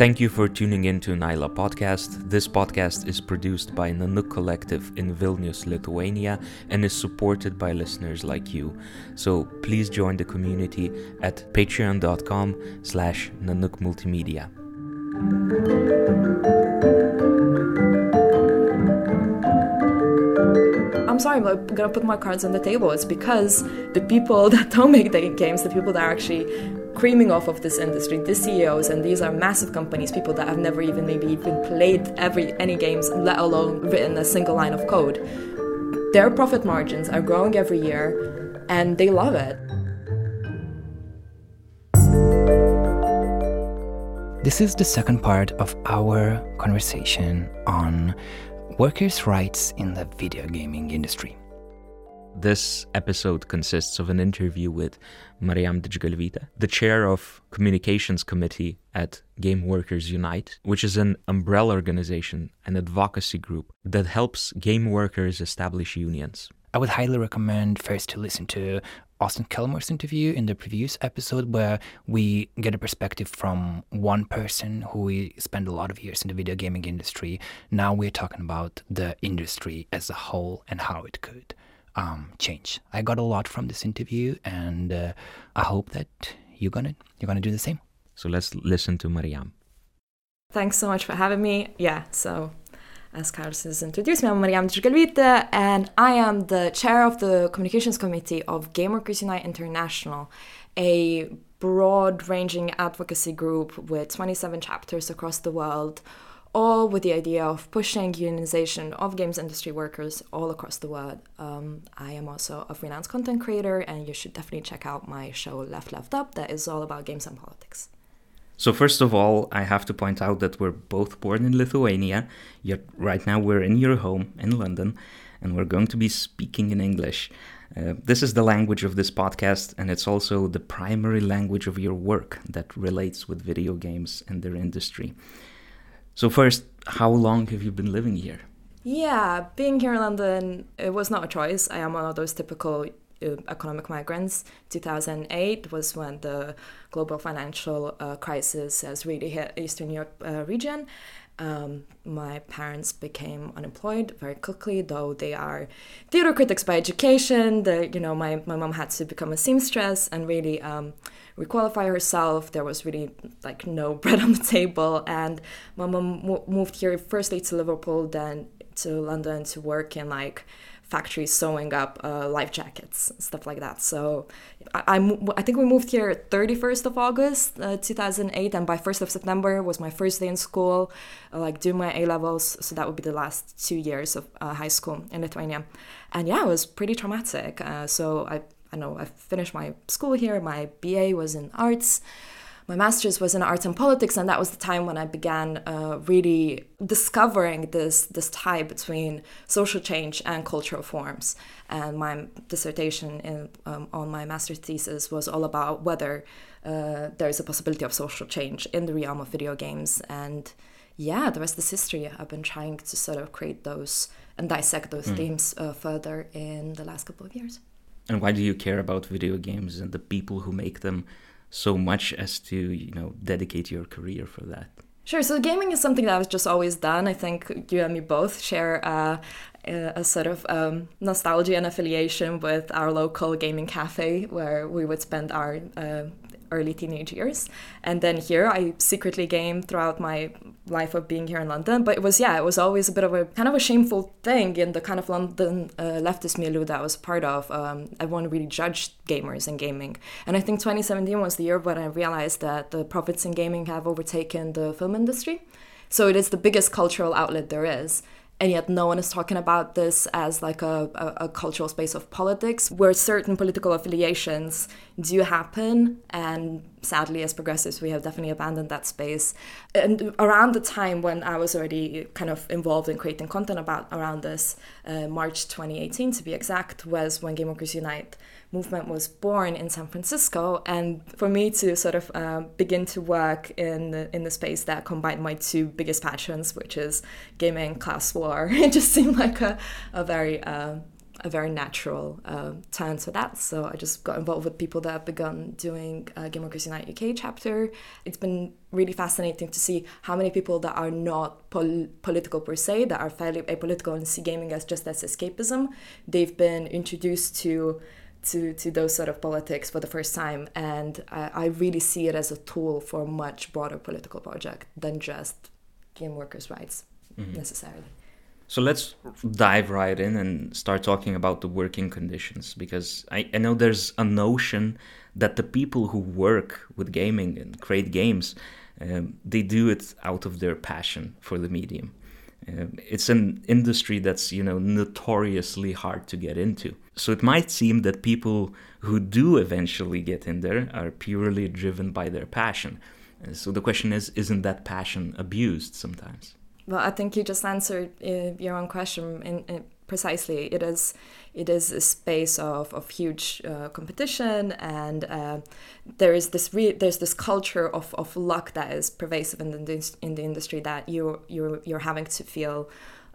Thank you for tuning in to Naila podcast. This podcast is produced by Nanook Collective in Vilnius, Lithuania, and is supported by listeners like you. So please join the community at patreon.com slash Nanook Multimedia. I'm sorry, I'm gonna put my cards on the table. It's because the people that don't make the games, the people that are actually creaming off of this industry, the CEOs, and these are massive companies, people that have never even maybe even played every any games, let alone written a single line of code. Their profit margins are growing every year, and they love it. This is the second part of our conversation on workers' rights in the video gaming industry. This episode consists of an interview with Marijam Didžgalvytė, the chair of Communications Committee at Game Workers Unite, which is an umbrella organization and advocacy group that helps game workers establish unions. I would highly recommend first to listen to Austin Kelmore's interview in the previous episode, where we get a perspective from one person who we spent a lot of years in the video gaming industry. Now we're talking about the industry as a whole and how it could um, change. I got a lot from this interview, and uh, I hope that you're gonna you're gonna do the same. So let's listen to Marijam. Thanks so much for having me. Yeah, so as Carlos has introduced me, I'm Marijam Didžgalvytė, and I am the chair of the communications committee of Game Workers Unite International, a broad ranging advocacy group with 27 chapters across the world, all with the idea of pushing unionization of games industry workers all across the world. Um, I am also a freelance content creator, and you should definitely check out my show Left Left Up, that is all about games and politics. So first of all, I have to point out that we're both born in Lithuania, yet right now we're in your home in London, and we're going to be speaking in English. Uh, this is the language of this podcast, and it's also the primary language of your work that relates with video games and their industry. So first, how long have you been living here? Yeah, being here in London, it was not a choice. I am one of those typical uh, economic migrants. 2008 was when the global financial uh, crisis has really hit Eastern Europe uh, region. Um, my parents became unemployed very quickly, though they are theater critics by education. The, you know, my, my mom had to become a seamstress and really um, requalify herself. There was really like no bread on the table, and my mom moved here firstly to Liverpool, then to London to work in like factories sewing up uh, life jackets, stuff like that. So I, I, I, think we moved here 31st of August, uh, 2008, and by 1st of September was my first day in school, uh, like doing my A levels. So that would be the last two years of uh, high school in Lithuania. And yeah, it was pretty traumatic. Uh, so I, I know I finished my school here. My BA was in arts my master's was in arts and politics, and that was the time when I began uh, really discovering this this tie between social change and cultural forms. And my dissertation in, um, on my master's thesis was all about whether uh, there is a possibility of social change in the realm of video games. And yeah, the rest is history. I've been trying to sort of create those and dissect those mm. themes uh, further in the last couple of years. And why do you care about video games and the people who make them? so much as to you know dedicate your career for that Sure. So gaming is something that I've just always done. I think you and me both share uh, a sort of um, nostalgia and affiliation with our local gaming cafe, where we would spend our uh, early teenage years. And then here, I secretly game throughout my life of being here in London. But it was, yeah, it was always a bit of a kind of a shameful thing in the kind of London uh, leftist milieu that I was part of. Um, everyone really judged gamers and gaming. And I think 2017 was the year when I realized that the profits in gaming have overtaken the film industry. So it is the biggest cultural outlet there is and yet no one is talking about this as like a, a, a, cultural space of politics where certain political affiliations do happen and sadly as progressives we have definitely abandoned that space. And around the time when i was already kind of involved in creating content about around this uh, march 2018 to be exact was when game workers unite movement was born in San Francisco, and for me to sort of uh, begin to work in the, in the space that combined my two biggest passions, which is gaming, and class war, it just seemed like a, a very uh, a very natural uh, turn to that. So I just got involved with people that have begun doing uh, Workers Unite UK chapter. It's been really fascinating to see how many people that are not pol- political per se, that are fairly apolitical and see gaming as just as escapism, they've been introduced to to, to those sort of politics for the first time. And I, I really see it as a tool for a much broader political project than just game workers' rights mm-hmm. necessarily. So let's dive right in and start talking about the working conditions because I, I know there's a notion that the people who work with gaming and create games, um, they do it out of their passion for the medium. Uh, it's an industry that's you know notoriously hard to get into. So it might seem that people who do eventually get in there are purely driven by their passion. Uh, so the question is, isn't that passion abused sometimes? Well, I think you just answered uh, your own question in, in precisely. It is it is a space of, of huge uh, competition and uh, there is this re- there's this culture of, of luck that is pervasive in the in the industry that you you're you're having to feel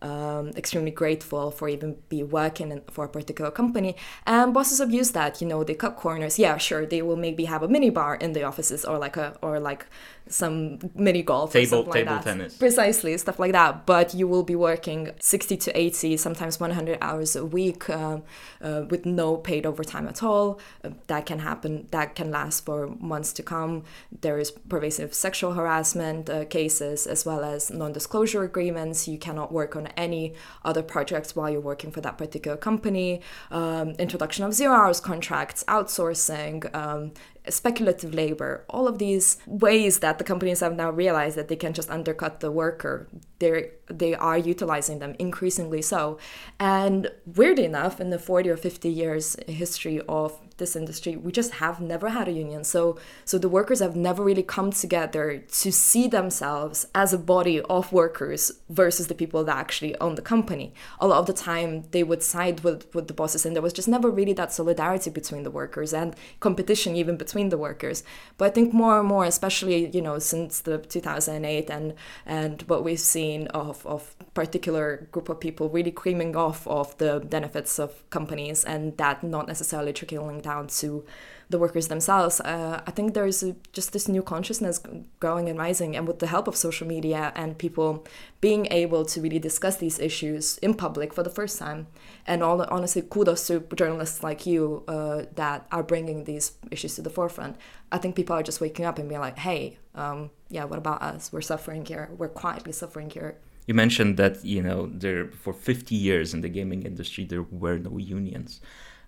um, extremely grateful for even be working in, for a particular company. And bosses abuse that. You know, they cut corners. Yeah, sure, they will maybe have a mini bar in the offices or like a or like some mini golf table table like tennis precisely stuff like that but you will be working 60 to 80 sometimes 100 hours a week uh, uh, with no paid overtime at all uh, that can happen that can last for months to come there is pervasive sexual harassment uh, cases as well as non-disclosure agreements you cannot work on any other projects while you're working for that particular company. Um, introduction of zero hours contracts outsourcing um, speculative labor, all of these ways that the companies have now realized that they can just undercut the worker, they they are utilizing them increasingly so. And weirdly enough, in the 40 or 50 years history of this industry we just have never had a union. So so the workers have never really come together to see themselves as a body of workers versus the people that actually own the company. A lot of the time they would side with with the bosses and there was just never really that solidarity between the workers and competition even between the workers. But i think more and more especially you know since the 2008 and and what we've seen of of particular group of people really creaming off of the benefits of companies and that not necessarily trickling down to the workers themselves. Uh, I think there's a, just this new consciousness growing and rising, and with the help of social media and people being able to really discuss these issues in public for the first time. And all, honestly, kudos to journalists like you uh, that are bringing these issues to the forefront. I think people are just waking up and being like, hey, um, yeah, what about us? We're suffering here. We're quietly suffering here you mentioned that you know there for 50 years in the gaming industry there were no unions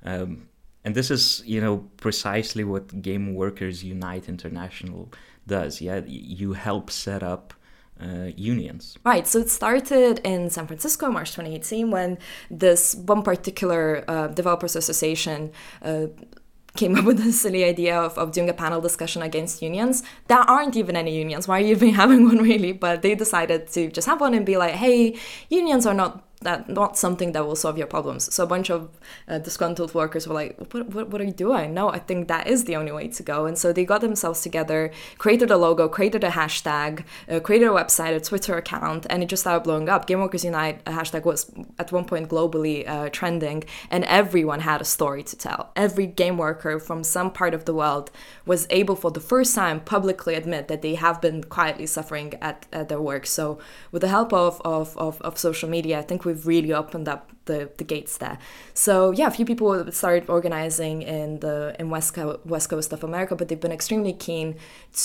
um, and this is you know precisely what game workers unite international does yeah you help set up uh, unions. Right. So it started in San Francisco, March 2018, when this one particular uh, developers association. Uh, came up with the silly idea of, of doing a panel discussion against unions. There aren't even any unions. Why are you even having one, really? But they decided to just have one and be like, hey, unions are not that not something that will solve your problems. So a bunch of uh, disgruntled workers were like, what, what, what, are you doing? No, I think that is the only way to go. And so they got themselves together, created a logo, created a hashtag, uh, created a website, a Twitter account, and it just started blowing up. Game Workers Unite a hashtag was at one point globally uh, trending, and everyone had a story to tell. Every game worker from some part of the world was able for the first time publicly admit that they have been quietly suffering at, at their work. So with the help of, of, of, of social media, I think we've really opened up the, the gates there. So yeah, a few people started organizing in the in West Coast, West Coast of America, but they've been extremely keen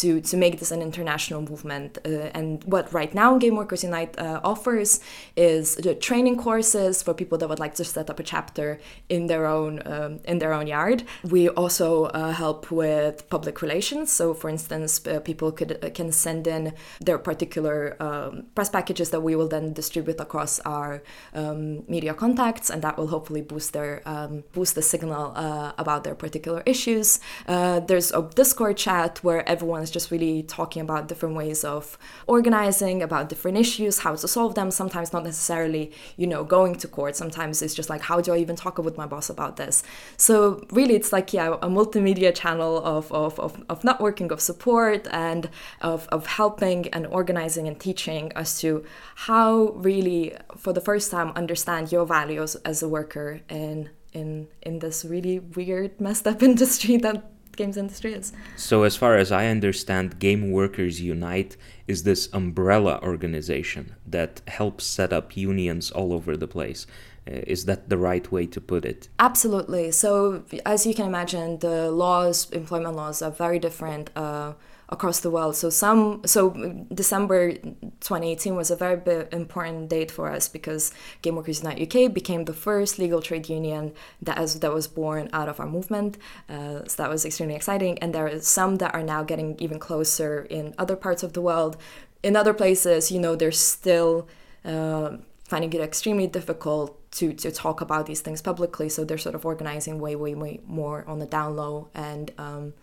to to make this an international movement. Uh, and what right now Game Workers Unite uh, offers is the training courses for people that would like to set up a chapter in their own um, in their own yard. We also uh, help with public relations. So for instance, uh, people could uh, can send in their particular um, press packages that we will then distribute across our um, media content contacts, and that will hopefully boost their um, boost the signal uh, about their particular issues. Uh, there's a Discord chat where everyone is just really talking about different ways of organizing, about different issues, how to solve them. Sometimes not necessarily, you know, going to court. Sometimes it's just like, how do I even talk with my boss about this? So really, it's like yeah, a multimedia channel of of, of, of networking, of support, and of of helping and organizing and teaching us to how really, for the first time, understand your value value as, as a worker in in in this really weird, messed up industry that games industry is. So, as far as I understand, Game Workers Unite is this umbrella organization that helps set up unions all over the place. Uh, is that the right way to put it? Absolutely. So, as you can imagine, the laws, employment laws, are very different. Uh, across the world. So some so December 2018 was a very important date for us because Game Workers Unite UK became the first legal trade union that as that was born out of our movement. Uh, so that was extremely exciting, and there are some that are now getting even closer in other parts of the world. In other places, you know, they're still uh, finding it extremely difficult to, to talk about these things publicly. So they're sort of organizing way, way, way more on the down low and um,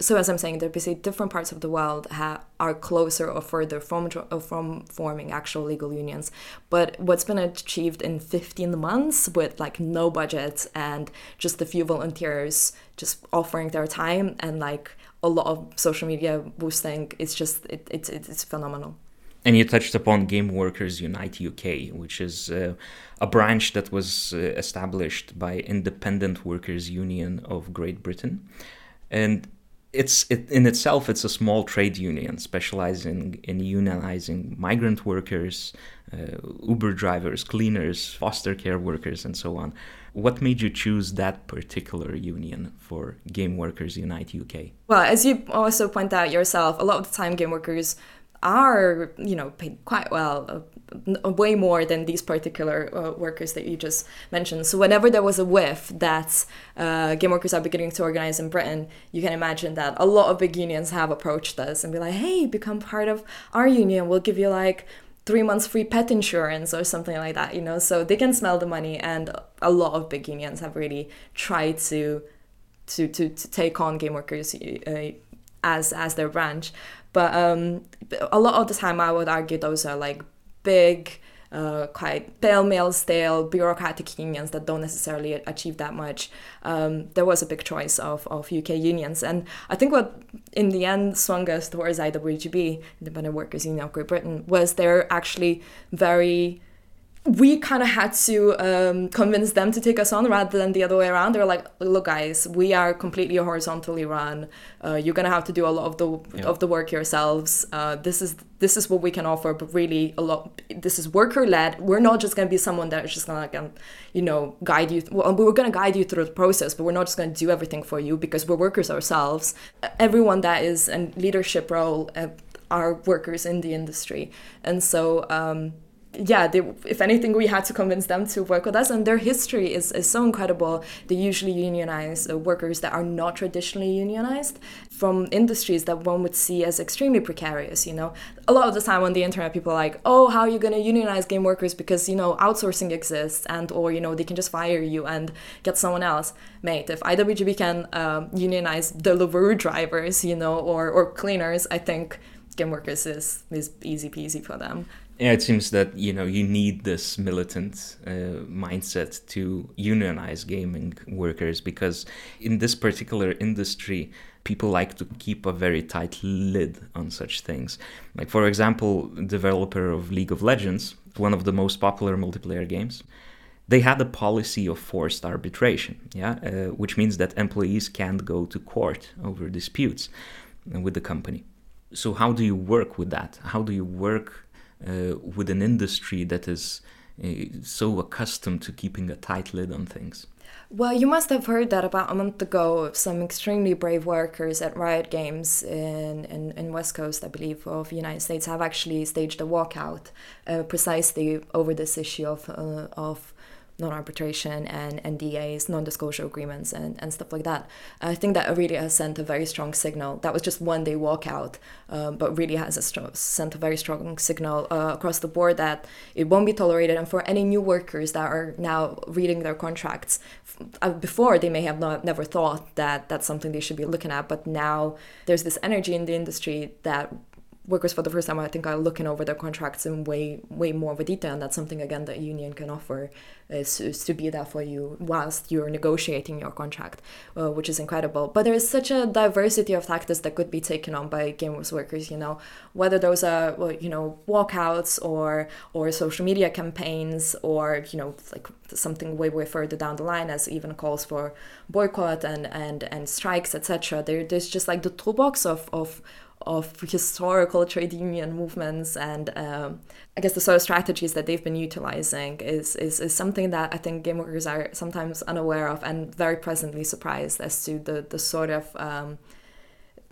so as I'm saying, there basically different parts of the world ha- are closer or further from from forming actual legal unions. But what's been achieved in 15 months with like no budget and just a few volunteers just offering their time and like a lot of social media boosting, it's just it, it's it's phenomenal. And you touched upon Game Workers Unite UK, which is uh, a branch that was uh, established by Independent Workers Union of Great Britain. And it's it, in itself it's a small trade union specializing in unionizing migrant workers uh, uber drivers cleaners foster care workers and so on. What made you choose that particular union for game workers unite uk well as you also point out yourself a lot of the time game workers are you know paid quite well uh, way more than these particular uh, workers that you just mentioned. So whenever there was a whiff that uh, game workers are beginning to organize in Britain, you can imagine that a lot of big unions have approached us and be like, "Hey, become part of our union. We'll give you like." three months free pet insurance or something like that you know so they can smell the money and a lot of big unions have really tried to to to, to take on game workers uh, as as their branch but um, a lot of the time i would argue those are like big, uh, quite pale male stale bureaucratic unions that don't necessarily achieve that much. Um, there was a big choice of, of UK unions. And I think what in the end swung us towards IWGB, Independent Workers Union of Great Britain, was they're actually very we kind of had to um, convince them to take us on rather than the other way around. They were like, "Look, guys, we are completely horizontally run. Uh, you're gonna have to do a lot of the yeah. of the work yourselves. Uh, this is this is what we can offer, but really a lot. This is worker led. We're not just gonna be someone that is just gonna like, um, you know, guide you. Well, we're gonna guide you through the process, but we're not just gonna do everything for you because we're workers ourselves. Everyone that is in leadership role uh, are workers in the industry, and so." Um, yeah, they, if anything, we had to convince them to work with us. And their history is, is so incredible. They usually unionize uh, workers that are not traditionally unionized from industries that one would see as extremely precarious. You know, a lot of the time on the internet, people are like, "Oh, how are you going to unionize game workers because you know outsourcing exists and or you know they can just fire you and get someone else." Mate, if IWGB can um, unionize Deliveroo drivers, you know, or or cleaners, I think game workers is is easy peasy for them yeah, it seems that you know you need this militant uh, mindset to unionize gaming workers because in this particular industry, people like to keep a very tight lid on such things. Like for example, developer of League of Legends, one of the most popular multiplayer games, they had a policy of forced arbitration, yeah, uh, which means that employees can't go to court over disputes with the company. So how do you work with that? How do you work uh, with an industry that is uh, so accustomed to keeping a tight lid on things. Well, you must have heard that about a month ago. Some extremely brave workers at Riot Games in, in, in West Coast, I believe, of the United States have actually staged a walkout uh, precisely over this issue of, uh, of non-arbitration and NDAs, non-disclosure agreements, and, and stuff like that. I think that really has sent a very strong signal. That was just one day walkout, um, but really has a sent a very strong signal uh, across the board that it won't be tolerated. And for any new workers that are now reading their contracts, uh, before they may have not never thought that that's something they should be looking at, but now there's this energy in the industry that workers for the first time, I think, are looking over their contracts in way way more of a detail, and that's something again that union can offer is, is to be there for you whilst you're negotiating your contract, uh, which is incredible. But there is such a diversity of tactics that could be taken on by gamers workers. You know, whether those are well, you know walkouts or or social media campaigns or you know like something way way further down the line as even calls for boycott and and and strikes etc. There, there's just like the toolbox of of of historical trade union movements and um, I guess the sort of strategies that they've been utilizing is, is, is something that I think game workers are sometimes unaware of and very presently surprised as to the, the sort of um,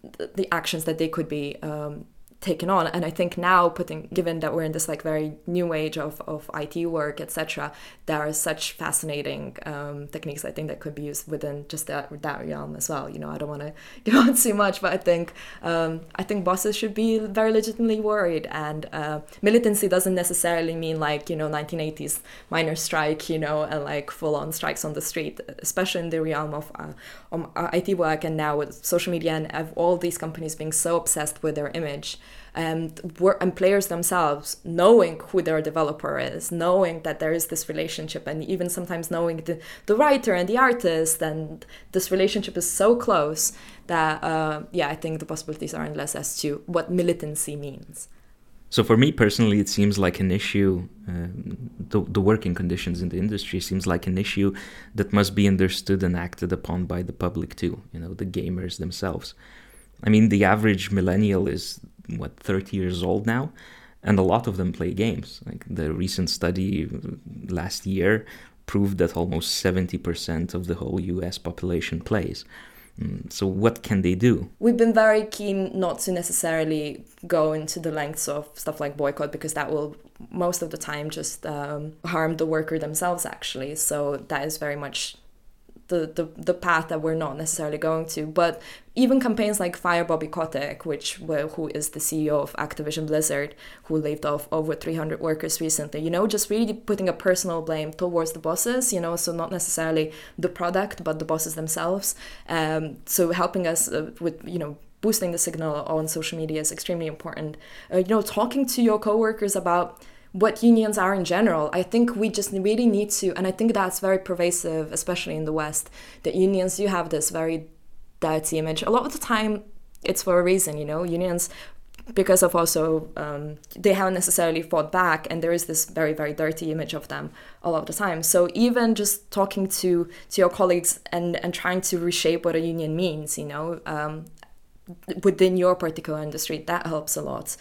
the, actions that they could be um, taken on. And i think now putting given that we're in this like very new age of, of it work etc there are such fascinating um, techniques i think that could be used within just that, that realm as well. You know i don't want to go on too much but i think um, i think bosses should be very legitimately worried. And uh, militancy doesn't necessarily mean like you know 1980s miners strike you know and like full-on strikes on the street especially in the realm of uh, um, it work and now with social media and all these companies being so obsessed with their image and and players themselves knowing who their developer is knowing that there is this relationship and even sometimes knowing the, the writer and the artist and this relationship is so close that uh, yeah i think the possibilities are endless as to what militancy means so for me personally, it seems like an issue. Uh, the, the working conditions in the industry seems like an issue that must be understood and acted upon by the public too. You know, the gamers themselves. I mean, the average millennial is what 30 years old now and a lot of them play games. Like the recent study last year proved that almost 70% of the whole US population plays. Mm, so what can they do? We've been very keen not to necessarily go into the lengths of stuff like boycott because that will most of the time just um, harm the worker themselves actually. So that is very much the, the, the path that we're not necessarily going to. But even campaigns like Fire Bobby Kotick, which well, who is the CEO of Activision Blizzard, who laid off over 300 workers recently, you know, just really putting a personal blame towards the bosses, you know, so not necessarily the product, but the bosses themselves. Um, so helping us uh, with, you know, boosting the signal on social media is extremely important. Uh, you know, talking to your coworkers about what unions are in general. I think we just really need to, and I think that's very pervasive, especially in the West, that unions do have this very dirty image. A lot of the time, it's for a reason, you know, unions because of also um, they haven't necessarily fought back and there is this very very dirty image of them a lot of the time so even just talking to to your colleagues and and trying to reshape what a union means you know um, within your particular industry that helps a lot.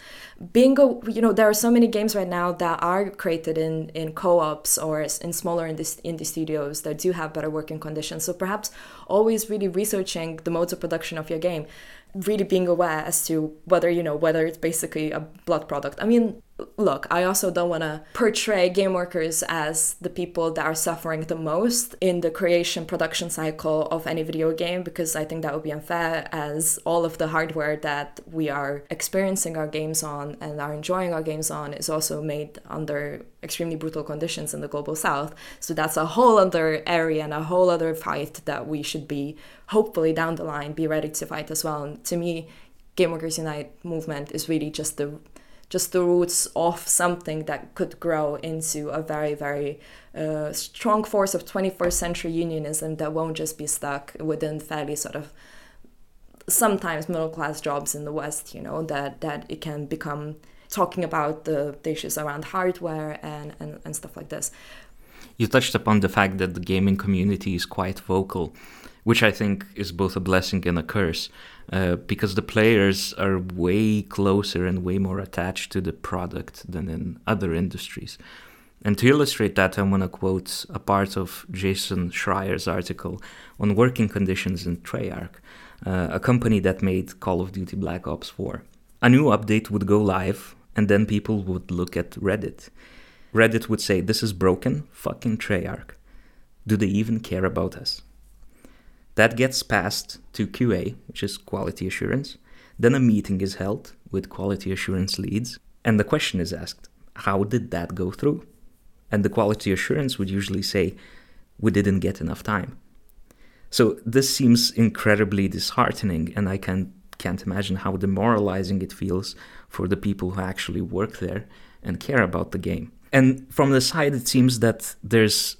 Bingo you know there are so many games right now that are created in in co-ops or in smaller indie, indie studios that do have better working conditions. So perhaps always really researching the modes of production of your game really being aware as to whether you know whether it's basically a blood product. I mean look, I also don't want to portray game workers as the people that are suffering the most in the creation production cycle of any video game because I think that would be unfair as all of the hardware that we are experiencing our games on and are enjoying our games on is also made under extremely brutal conditions in the global south. So that's a whole other area and a whole other fight that we should be hopefully down the line be ready to fight as well. And to me, Game Workers Unite movement is really just the just the roots of something that could grow into a very, very uh, strong force of 21st century unionism that won't just be stuck within fairly sort of sometimes middle class jobs in the West, you know, that, that it can become talking about the, the issues around hardware and, and, and stuff like this. You touched upon the fact that the gaming community is quite vocal which I think is both a blessing and a curse, uh, because the players are way closer and way more attached to the product than in other industries. And to illustrate that, I'm going to quote a part of Jason Schreier's article on working conditions in Treyarch, uh, a company that made Call of Duty Black Ops 4. A new update would go live, and then people would look at Reddit. Reddit would say, This is broken, fucking Treyarch. Do they even care about us? That gets passed to QA, which is quality assurance. Then a meeting is held with quality assurance leads, and the question is asked how did that go through? And the quality assurance would usually say, we didn't get enough time. So this seems incredibly disheartening, and I can can't imagine how demoralizing it feels for the people who actually work there and care about the game. And from the side, it seems that there's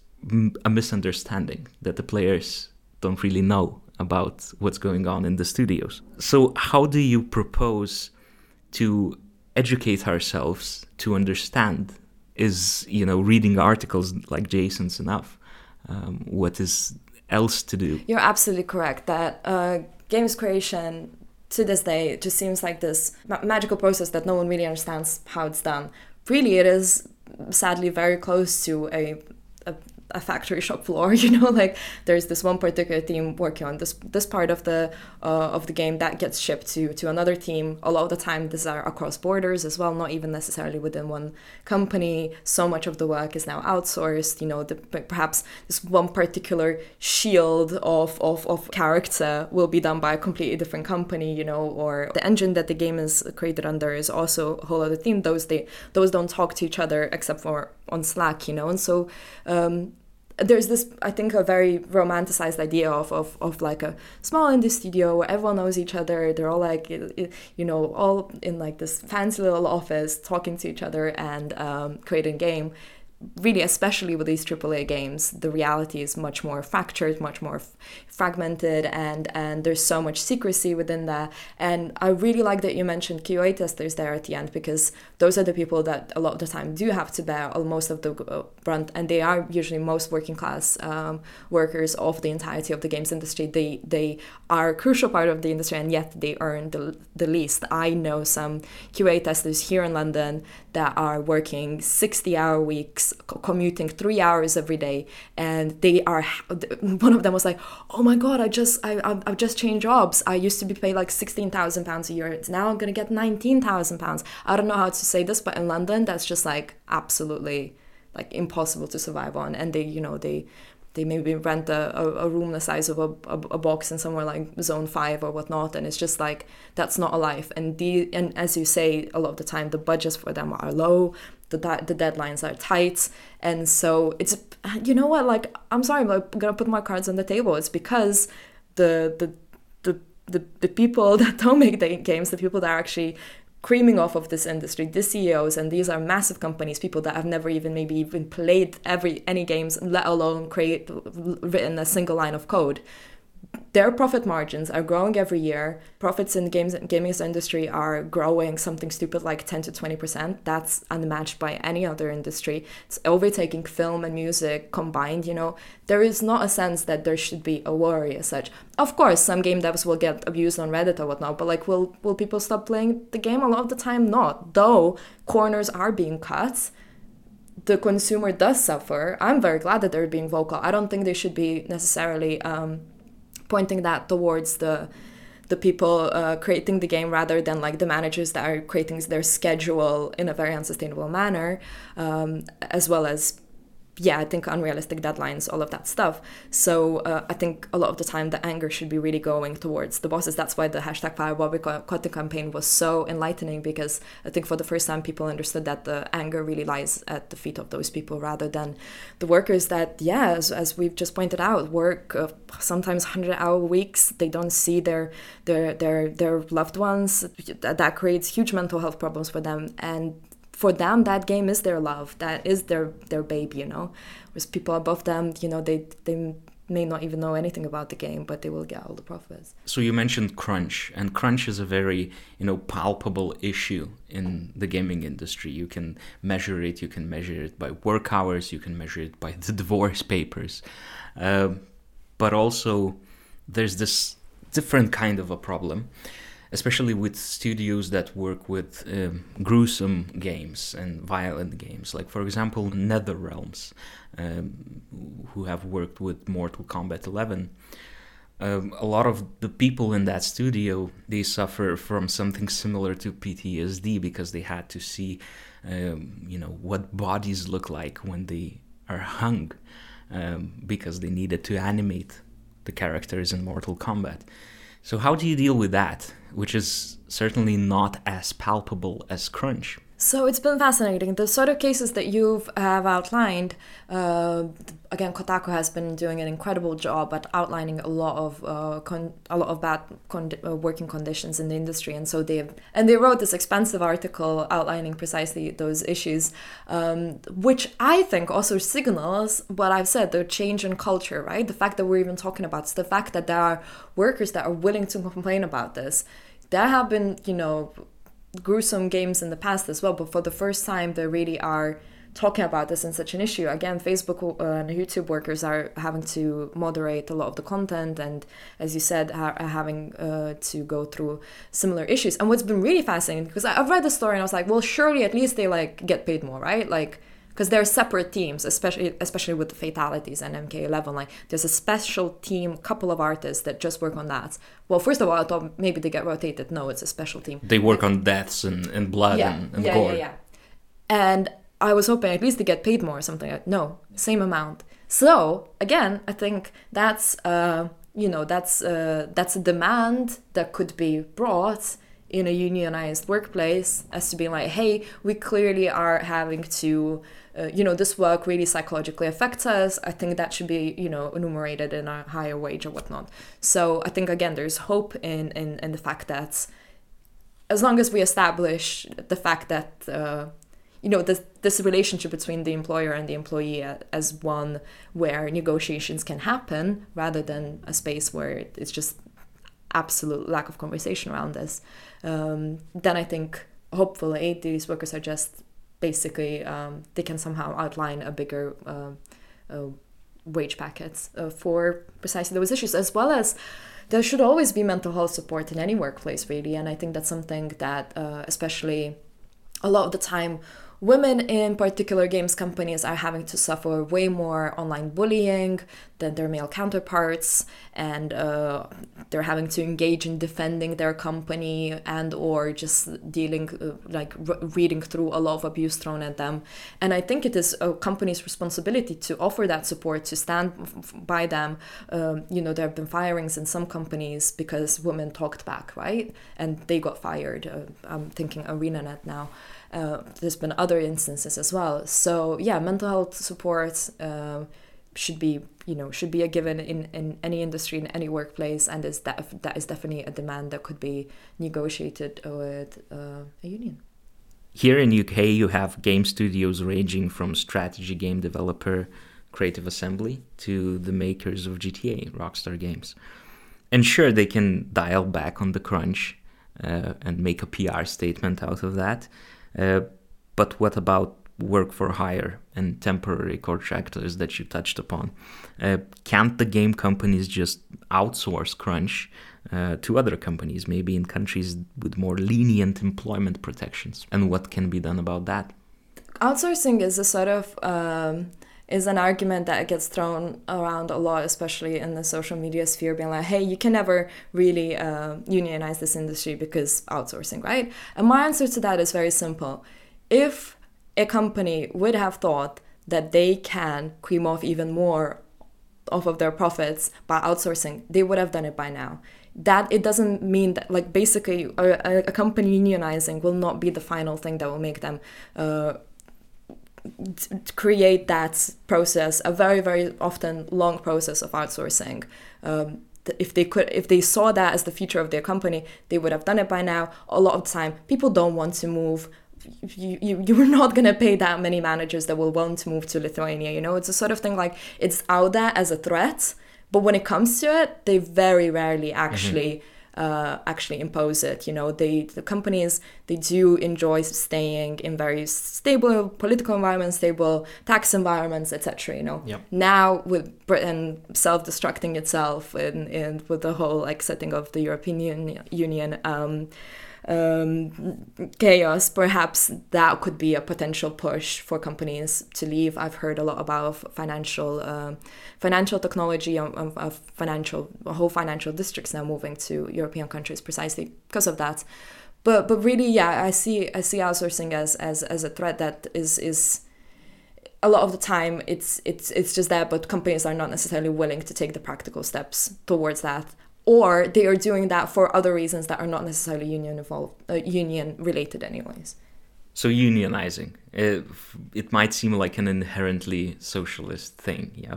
a misunderstanding that the players don't really know about what's going on in the studios. So, how do you propose to educate ourselves to understand? Is you know reading articles like Jason's enough? Um, what is else to do? You're absolutely correct that uh, games creation to this day just seems like this ma- magical process that no one really understands how it's done. Really, it is sadly very close to a, a factory shop floor you know like there's this one particular team working on this this part of the uh, of the game that gets shipped to to another team. A lot of the time these are across borders as well not even necessarily within one company. So much of the work is now outsourced you know the, perhaps this one particular shield of, of of character will be done by a completely different company you know or the engine that the game is created under is also a whole other team. Those they those don't talk to each other except for on slack you know? And so um, there's this i think a very romanticized idea of, of, of like a small indie studio where everyone knows each other. They're all like you know all in like this fancy little office talking to each other and um, creating game. Really especially with these AAA games the reality is much more fractured much more fragmented and and there's so much secrecy within that. And I really like that you mentioned QA testers there at the end because those are the people that a lot of the time do have to bear most of the uh, brunt and they are usually most working class um, workers of the entirety of the games industry. They they are a crucial part of the industry and yet they earn the, the least. I know some QA testers here in London that are working 60 hour weeks commuting three hours every day and they are one of them was like oh Oh my god i just i i've just changed jobs. I used to be paid like 16000 pounds a year. Now i'm gonna get 19000 pounds. I don't know how to say this but in london that's just like absolutely like impossible to survive on. And they you know they they maybe rent a, a, a room the size of a, a, a, box in somewhere like zone 5 or whatnot and it's just like that's not a life. And the and as you say a lot of the time the budgets for them are low the, the deadlines are tight. And so it's you know what like i'm sorry i'm gonna put my cards on the table. It's because the the the the, the people that don't make the games the people that are actually creaming off of this industry, the CEOs, and these are massive companies, people that have never even maybe even played every any games, let alone create written a single line of code their profit margins are growing every year. Profits in the games gaming industry are growing something stupid like 10 to 20%. That's unmatched by any other industry. It's overtaking film and music combined, you know. There is not a sense that there should be a worry as such. Of course, some game devs will get abused on Reddit or whatnot, but like will will people stop playing the game? A lot of the time not. Though corners are being cut the consumer does suffer. I'm very glad that they're being vocal. I don't think they should be necessarily um, pointing that towards the the people uh, creating the game rather than like the managers that are creating their schedule in a very unsustainable manner, um, as well as yeah, I think unrealistic deadlines, all of that stuff. So uh, I think a lot of the time the anger should be really going towards the bosses. That's why the hashtag Fire Boycott campaign was so enlightening because I think for the first time people understood that the anger really lies at the feet of those people rather than the workers that, yeah, as, as we've just pointed out, work uh, sometimes 100 hour weeks. They don't see their, their, their, their loved ones. That creates huge mental health problems for them. And for them that game is their love that is their their baby you know? Whereas people above them you know they they may not even know anything about the game but they will get all the profits. So you mentioned crunch and crunch is a very you know palpable issue in the gaming industry. You can measure it you can measure it by work hours you can measure it by the divorce papers. Uh, but also there's this different kind of a problem especially with studios that work with um, gruesome games and violent games. Like, for example, NetherRealms, um, who have worked with Mortal Kombat 11. Um, a lot of the people in that studio they suffer from something similar to PTSD because they had to see, um, you know, what bodies look like when they are hung, um, because they needed to animate the characters in Mortal Kombat. So how do you deal with that? Which is certainly not as palpable as crunch. So it's been fascinating. The sort of cases that you have have outlined, uh, again, Kotaku has been doing an incredible job at outlining a lot of uh, con- a lot of bad con- uh, working conditions in the industry, and so they and they wrote this expansive article outlining precisely those issues, um, which I think also signals what I've said: the change in culture, right? The fact that we're even talking about this, the fact that there are workers that are willing to complain about this. There have been, you know, gruesome games in the past as well, but for the first time, they really are talking about this in such an issue. Again, Facebook uh, and YouTube workers are having to moderate a lot of the content, and as you said, are having uh, to go through similar issues. And what's been really fascinating because I've read the story and I was like, well, surely at least they like get paid more, right? Like because they're separate teams, especially especially with the fatalities and MK11. Like there's a special team, couple of artists that just work on that. Well, first of all, I thought maybe they get rotated. No, it's a special team. They work on deaths and, and blood yeah, and, and yeah, gore. yeah, yeah. And I was hoping at least to get paid more or something. No, same amount. So again, I think that's uh, you know that's uh, that's a demand that could be brought in a unionized workplace as to be like, hey, we clearly are having to uh, you know, this work really psychologically affects us. I think that should be, you know, enumerated in a higher wage or whatnot. So I think again, there's hope in in, in the fact that as long as we establish the fact that uh, you know this this relationship between the employer and the employee as one where negotiations can happen rather than a space where it's just absolute lack of conversation around this um, then i think hopefully these workers are just basically um, they can somehow outline a bigger uh, uh, wage packets uh, for precisely those issues, as well as there should always be mental health support in any workplace, really. And I think that's something that, uh, especially a lot of the time, women in particular games companies are having to suffer way more online bullying than their male counterparts and uh, they're having to engage in defending their company and or just dealing uh, like reading through a lot of abuse thrown at them. And i think it is a company's responsibility to offer that support to stand by them. Um, you know there have been firings in some companies because women talked back right? And they got fired. Uh, i'm thinking arenanet now uh, there's been other instances as well. So yeah, mental health support uh, should be you know should be a given in, in any industry in any workplace, and is that that is definitely a demand that could be negotiated with uh, a union. Here in UK, you have game studios ranging from strategy game developer Creative Assembly to the makers of GTA, Rockstar Games. And sure, they can dial back on the crunch uh, and make a PR statement out of that. Uh, but what about work for hire and temporary contractors that you touched upon? Uh, can't the game companies just outsource crunch uh, to other companies, maybe in countries with more lenient employment protections? And what can be done about that? Outsourcing is a sort of um, is an argument that gets thrown around a lot, especially in the social media sphere, being like, hey, you can never really uh, unionize this industry because outsourcing, right? And my answer to that is very simple. If a company would have thought that they can cream off even more off of their profits by outsourcing, they would have done it by now that it doesn't mean that like basically a, a, company unionizing will not be the final thing that will make them uh, create that process a very very often long process of outsourcing. Um, if they could if they saw that as the future of their company they would have done it by now. A lot of the time people don't want to move. You, you you're not going to pay that many managers that will want to move to lithuania you know? It's a sort of thing like it's out there as a threat but when it comes to it they very rarely actually mm-hmm uh, actually impose it. You know, they the companies they do enjoy staying in very stable political environments, stable tax environments, etc. You know, yep. now with Britain self-destructing itself in, in with the whole like setting of the European Union. Um, um, chaos, perhaps that could be a potential push for companies to leave. I've heard a lot about financial uh, financial technology of, of financial whole financial districts now moving to European countries precisely because of that. But but really, yeah, I see I see outsourcing as as, as a threat that is is a lot of the time it's it's it's just that but companies are not necessarily willing to take the practical steps towards that or they are doing that for other reasons that are not necessarily union involved, uh, union related, anyways. So unionizing, it, it might seem like an inherently socialist thing, yeah.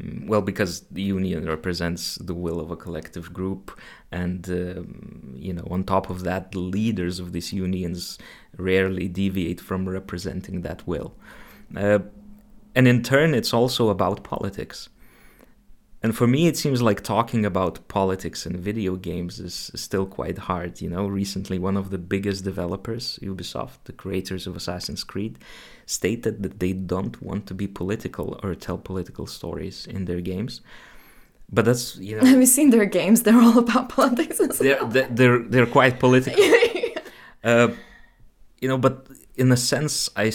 Mm, well, because the union represents the will of a collective group, and um, you know, on top of that, the leaders of these unions rarely deviate from representing that will. Uh, and in turn, it's also about politics. And for me, it seems like talking about politics and video games is still quite hard. You know, recently, one of the biggest developers, Ubisoft, the creators of Assassin's Creed, stated that they don't want to be political or tell political stories in their games. But that's you know. Have you seen their games? They're all about politics. They're, they're they're quite political. uh, you know, but in a sense, I,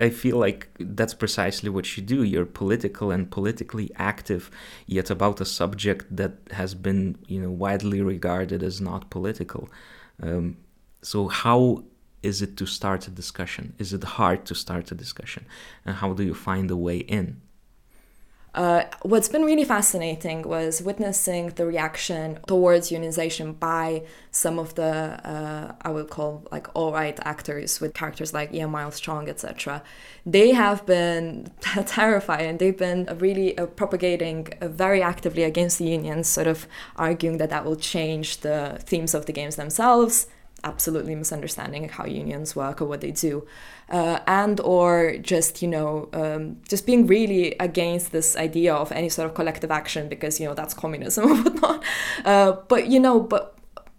I feel like that's precisely what you do. You're political and politically active, yet about a subject that has been, you know, widely regarded as not political. Um, so how is it to start a discussion? Is it hard to start a discussion? And how do you find a way in? Uh, what's been really fascinating was witnessing the reaction towards unionization by some of the uh, I would call like alt-right actors with characters like Ian Miles Strong, etc. They have been terrified and they've been really uh, propagating uh, very actively against the unions, sort of arguing that that will change the themes of the games themselves. Absolutely misunderstanding how unions work or what they do uh, and or just you know um, just being really against this idea of any sort of collective action because you know that's communism or whatnot. Uh, but you know but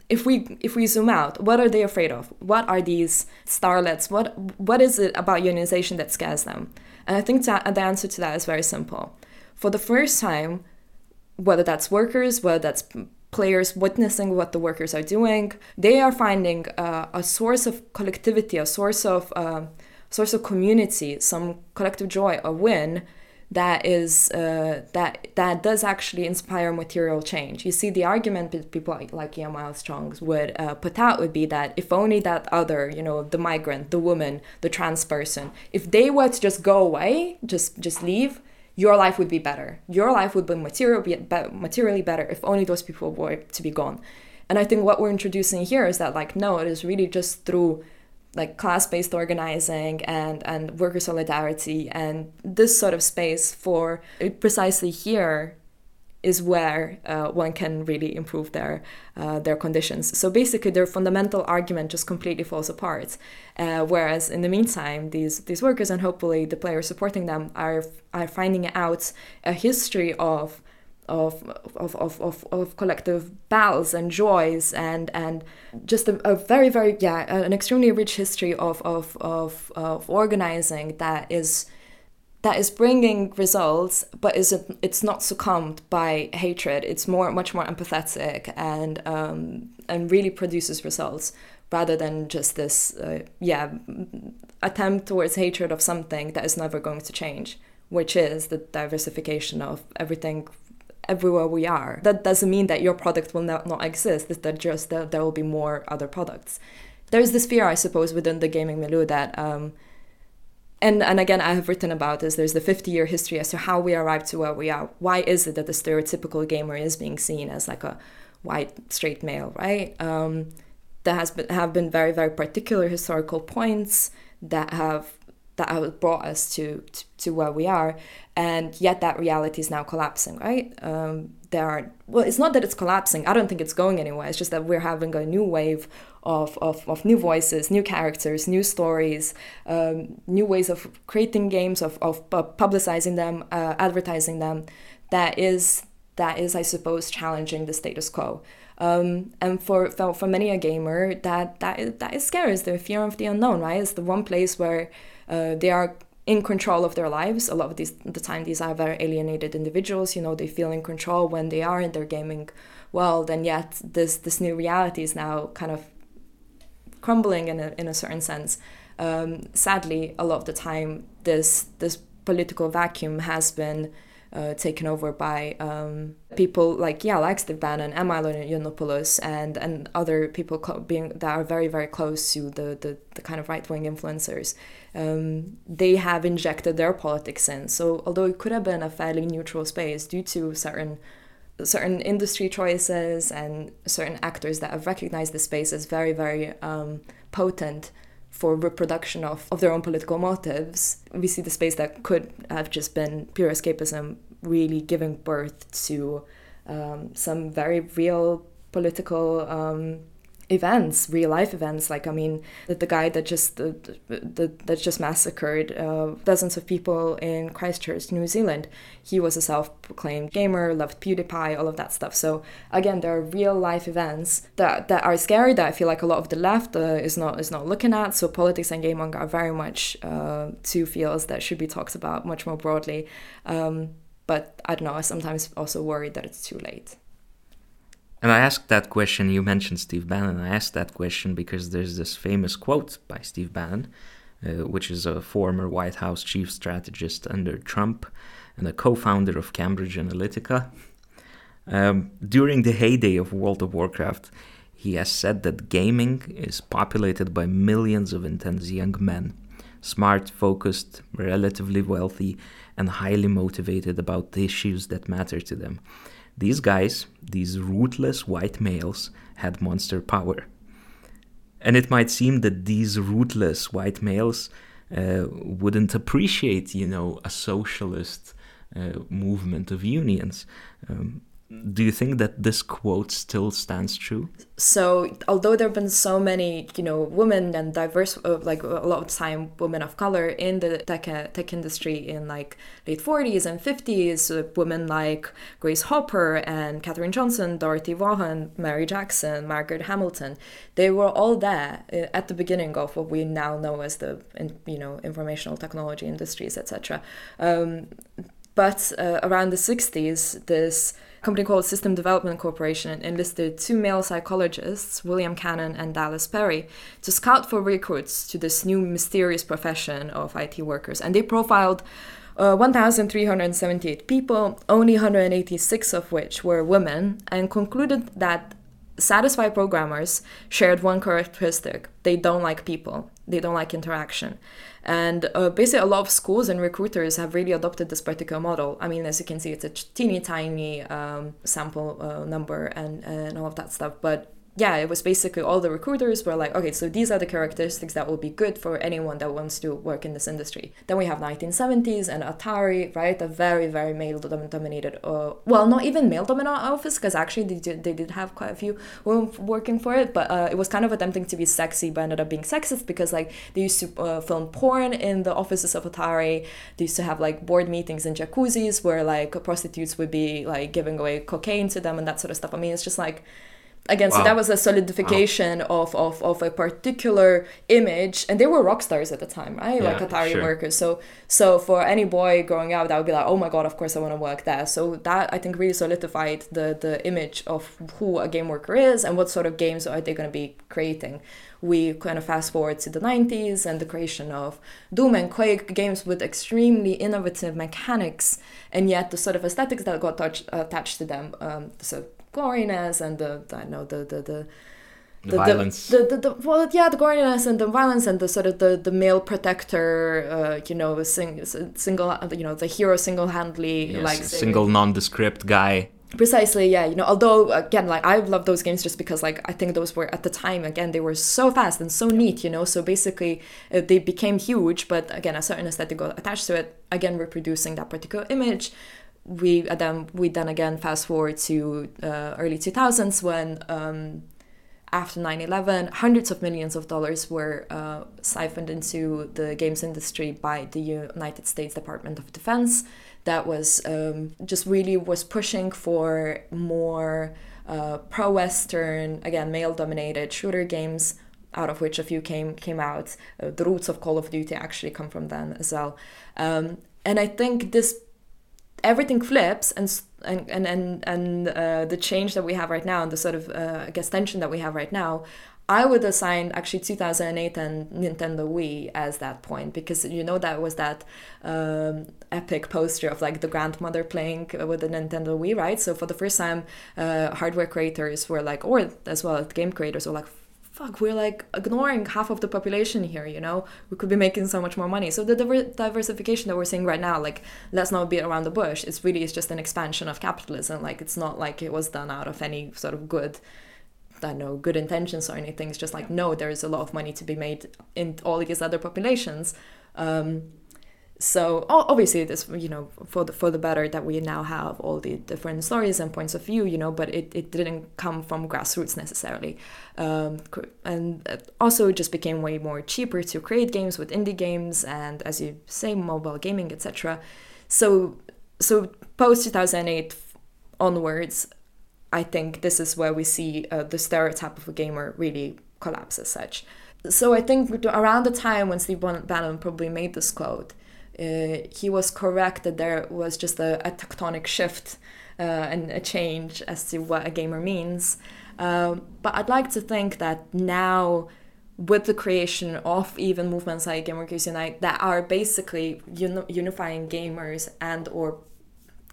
if we if we zoom out what are they afraid of? What are these starlets? What what is it about unionization that scares them? And i think that the answer to that is very simple. For the first time whether that's workers whether that's players witnessing what the workers are doing. They are finding uh, a source of collectivity, a source of uh, source of community, some collective joy, a win that is uh, that that does actually inspire material change. You see, the argument that people like, Ian Miles Strong would uh, put out would be that if only that other, you know, the migrant, the woman, the trans person, if they were to just go away, just just leave, your life would be better. Your life would be, material, be materially better if only those people were to be gone. And I think what we're introducing here is that like no, it is really just through like class-based organizing and and worker solidarity and this sort of space for precisely here is where uh, one can really improve their uh, their conditions. So basically, their fundamental argument just completely falls apart. Uh, whereas in the meantime, these these workers and hopefully the players supporting them are are finding out a history of of, of, of, of, of collective battles and joys and and just a, a, very very yeah an extremely rich history of of, of, of organizing that is that is bringing results, but is it, it's not succumbed by hatred. It's more, much more empathetic and um, and really produces results rather than just this, uh, yeah, attempt towards hatred of something that is never going to change, which is the diversification of everything everywhere we are. That doesn't mean that your product will not, not exist. It's that just that there will be more other products. There's this fear, I suppose, within the gaming milieu that. Um, and and again i have written about this there's the 50 year history as to how we arrived to where we are why is it that the stereotypical gamer is being seen as like a white straight male right um, there has been have been very very particular historical points that have that brought us to, to, to where we are. And yet that reality is now collapsing right? Um, there are well it's not that it's collapsing. I don't think it's going anywhere. It's just that we're having a new wave of, of, of new voices new characters new stories um, new ways of creating games of, of publicizing them uh, advertising them. That is that is i suppose challenging the status quo. Um, and for, for for many a gamer that that is, that is scary. Is the fear of the unknown right? It's the one place where uh, they are in control of their lives. A lot of these, the time, these are very alienated individuals. You know, they feel in control when they are in their gaming world, and yet this this new reality is now kind of crumbling in a in a certain sense. Um, sadly, a lot of the time, this this political vacuum has been uh, taken over by um, people like yeah, like Steve Bannon and Milo Yiannopoulos and and other people being that are very very close to the the, the kind of right wing influencers. Um, they have injected their politics in. So although it could have been a fairly neutral space due to certain certain industry choices and certain actors that have recognized the space as very very um, potent for reproduction of, of their own political motives. We see the space that could have just been pure escapism really giving birth to um, some very real political um, events, real life events. Like I mean, the, the guy that just the, the, that just massacred uh, dozens of people in Christchurch, New Zealand. He was a self-proclaimed gamer, loved PewDiePie, all of that stuff. So again, there are real life events that that are scary. That I feel like a lot of the left uh, is not is not looking at. So politics and gaming are very much uh, two fields that should be talked about much more broadly. Um, but I don't know. I sometimes also worry that it's too late. And I asked that question, you mentioned Steve Bannon. I asked that question because there's this famous quote by Steve Bannon, uh, which is a former White House chief strategist under Trump and a co founder of Cambridge Analytica. Um, during the heyday of World of Warcraft, he has said that gaming is populated by millions of intense young men, smart, focused, relatively wealthy, and highly motivated about the issues that matter to them. These guys, these rootless white males, had monster power. And it might seem that these rootless white males uh, wouldn't appreciate, you know, a socialist uh, movement of unions. Um, do you think that this quote still stands true? So, although there have been so many, you know, women and diverse, uh, like a lot of time, women of color in the tech tech industry in like late 40s and 50s, uh, women like Grace Hopper and Katherine Johnson, Dorothy Vaughan, Mary Jackson, Margaret Hamilton, they were all there uh, at the beginning of what we now know as the, you know, informational technology industries, etc. Um, but uh, around the 60s, this company called System Development Corporation enlisted two male psychologists, William Cannon and Dallas Perry, to scout for recruits to this new mysterious profession of IT workers. And they profiled uh, 1,378 people, only 186 of which were women, and concluded that satisfied programmers shared one characteristic they don't like people, they don't like interaction. And uh, basically, a lot of schools and recruiters have really adopted this particular model. I mean, as you can see, it's a teeny tiny um, sample uh, number and, and all of that stuff. But yeah, it was basically all the recruiters were like, okay, so these are the characteristics that will be good for anyone that wants to work in this industry. Then we have 1970s and Atari, right? A very, very male dominated, uh, well, not even male dominated office, because actually they did, they did have quite a few women working for it, but uh, it was kind of attempting to be sexy, but ended up being sexist because like they used to uh, film porn in the offices of Atari. They used to have like board meetings in jacuzzis where like prostitutes would be like giving away cocaine to them and that sort of stuff. I mean, it's just like, again wow. so that was a solidification wow. of, of of a particular image and they were rock stars at the time right yeah, like atari sure. workers so so for any boy growing up that would be like oh my god of course i want to work there so that i think really solidified the the image of who a game worker is and what sort of games are they going to be creating we kind of fast forward to the 90s and the creation of Doom and Quake games with extremely innovative mechanics, and yet the sort of aesthetics that got touch, attached to them, um, so goriness and the I know the the the the, the violence. The, the, the, well, yeah, the goriness and the violence and the sort of the, the male protector, uh, you know, sing, single, you know, the hero single-handedly, yes, like single nondescript guy. Precisely, yeah. You know, although again, like I love those games just because, like, I think those were at the time again they were so fast and so neat. You know, so basically uh, they became huge, but again, a certain aesthetic got attached to it. Again, reproducing that particular image we uh, then we then again fast forward to uh, early 2000s when um, after 9-11 hundreds of millions of dollars were uh, siphoned into the games industry by the united states department of defense. That was um, just really was pushing for more uh, pro-western again male dominated shooter games out of which a few came came out. Uh, the roots of call of duty actually come from them as well. Um, and i think this everything flips and and and and, and uh, the change that we have right now and the sort of uh, I guess tension that we have right now I would assign actually 2008 and Nintendo Wii as that point because you know that was that um, epic poster of like the grandmother playing with the Nintendo Wii, right? So for the first time, uh, hardware creators were like, or as well game creators were like, fuck, we're like ignoring half of the population here, you know? We could be making so much more money. So the diver- diversification that we're seeing right now, like, let's not beat around the bush. It's really it's just an expansion of capitalism. Like, it's not like it was done out of any sort of good I don't know good intentions or anything. It's just like no, there is a lot of money to be made in all these other populations. Um, so obviously this you know for the for the better that we now have all the different stories and points of view you know but it, it didn't come from grassroots necessarily. Um, and also it just became way more cheaper to create games with indie games and as you say mobile gaming etc so so post 2008 onwards i think this is where we see uh, the stereotype of a gamer really collapse as such. So i think around the time when steve bannon probably made this quote uh, he was correct that there was just a, a tectonic shift uh, and a change as to what a gamer means. Um, but I'd like to think that now, with the creation of even movements like Game Workers Unite that are basically uni- unifying gamers and or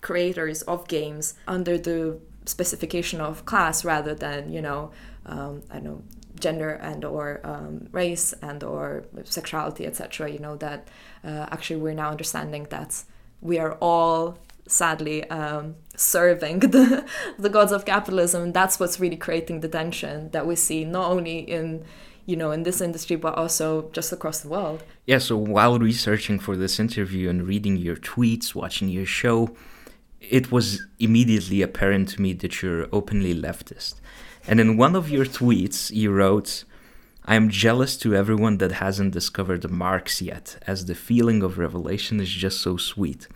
creators of games under the specification of class rather than you know um, I don't know gender and or um, race and or sexuality etc you know that uh, actually we're now understanding that we are all sadly um, serving the, the gods of capitalism. That's what's really creating the tension that we see not only in you know in this industry but also just across the world. Yeah so while researching for this interview and reading your tweets watching your show it was immediately apparent to me that you're openly leftist and in one of your tweets, you wrote, I am jealous to everyone that hasn't discovered Marx yet, as the feeling of revelation is just so sweet.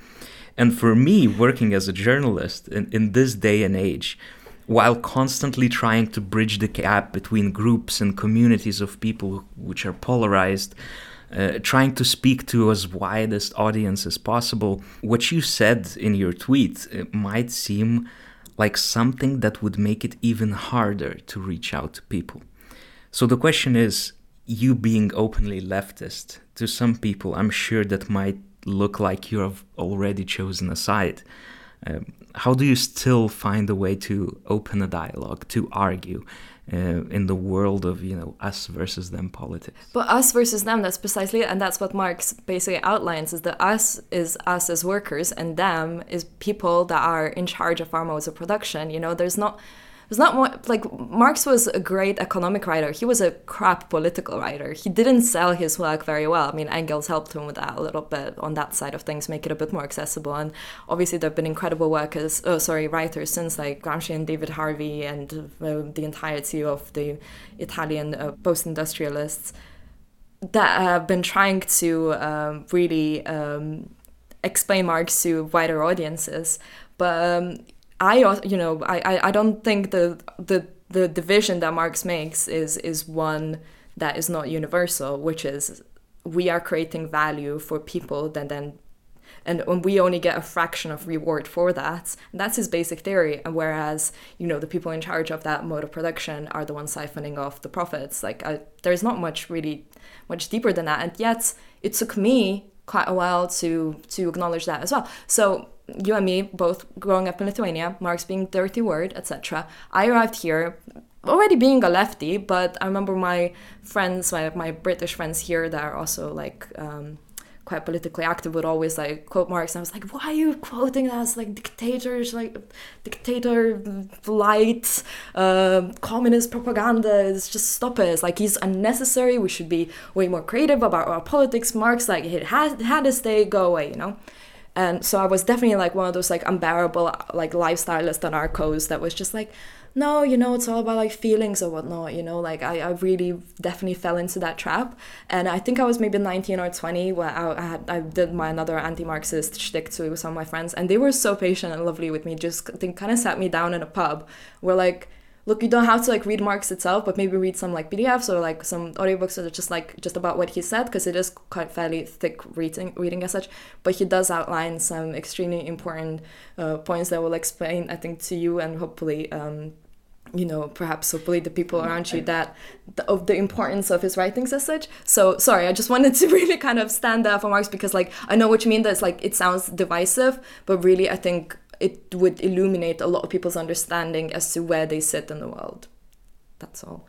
And for me, working as a journalist in, in this day and age, while constantly trying to bridge the gap between groups and communities of people which are polarized, uh, trying to speak to as widest audience as possible, what you said in your tweet might seem like something that would make it even harder to reach out to people. So the question is you being openly leftist, to some people, I'm sure that might look like you have already chosen a side. Um, how do you still find a way to open a dialogue, to argue, uh, in the world of you know us versus them politics. But us versus them, that's precisely, and that's what Marx basically outlines: is that us is us as workers, and them is people that are in charge of our modes of production. You know, there's not was not more like Marx was a great economic writer. He was a crap political writer. He didn't sell his work very well. I mean, Engels helped him with that a little bit on that side of things, make it a bit more accessible. And obviously, there have been incredible workers, oh, sorry, writers since like Gramsci and David Harvey and uh, the entirety of the Italian uh, post-industrialists that have been trying to um, really um, explain Marx to wider audiences. But um, I you know I I don't think the the the division that Marx makes is is one that is not universal, which is we are creating value for people that then and we only get a fraction of reward for that. And that's his basic theory. And whereas you know the people in charge of that mode of production are the ones siphoning off the profits. Like I, there's not much really much deeper than that. And yet it took me quite a while to to acknowledge that as well. So you and me both growing up in Lithuania, Marx being dirty word, etc. I arrived here already being a lefty, but I remember my friends, my, my British friends here that are also like um, quite politically active would always like quote Marx and I was like, why are you quoting us like dictators, like dictator light, uh, communist propaganda? It's just stop it. It's like he's unnecessary. We should be way more creative about our politics. Marx like it had had his day, go away, you know? And so I was definitely like one of those like unbearable like lifestylist anarchos that was just like, no, you know, it's all about like feelings or whatnot, you know, like I, I really definitely fell into that trap. And I think I was maybe 19 or 20 where I, I had I did my another anti-Marxist shtick to some of my friends and they were so patient and lovely with me. Just they kind of sat me down in a pub. We're like, look you don't have to like read marx itself but maybe read some like pdfs or like some audiobooks that are just like just about what he said because it is quite fairly thick reading reading as such. But he does outline some extremely important uh, points that will explain i think to you and hopefully um, you know perhaps hopefully the people around you that the, of the importance of his writings as such. So sorry i just wanted to really kind of stand up for marx because like i know what you mean that it's like it sounds divisive but really i think it would illuminate a lot of people's understanding as to where they sit in the world. That's all.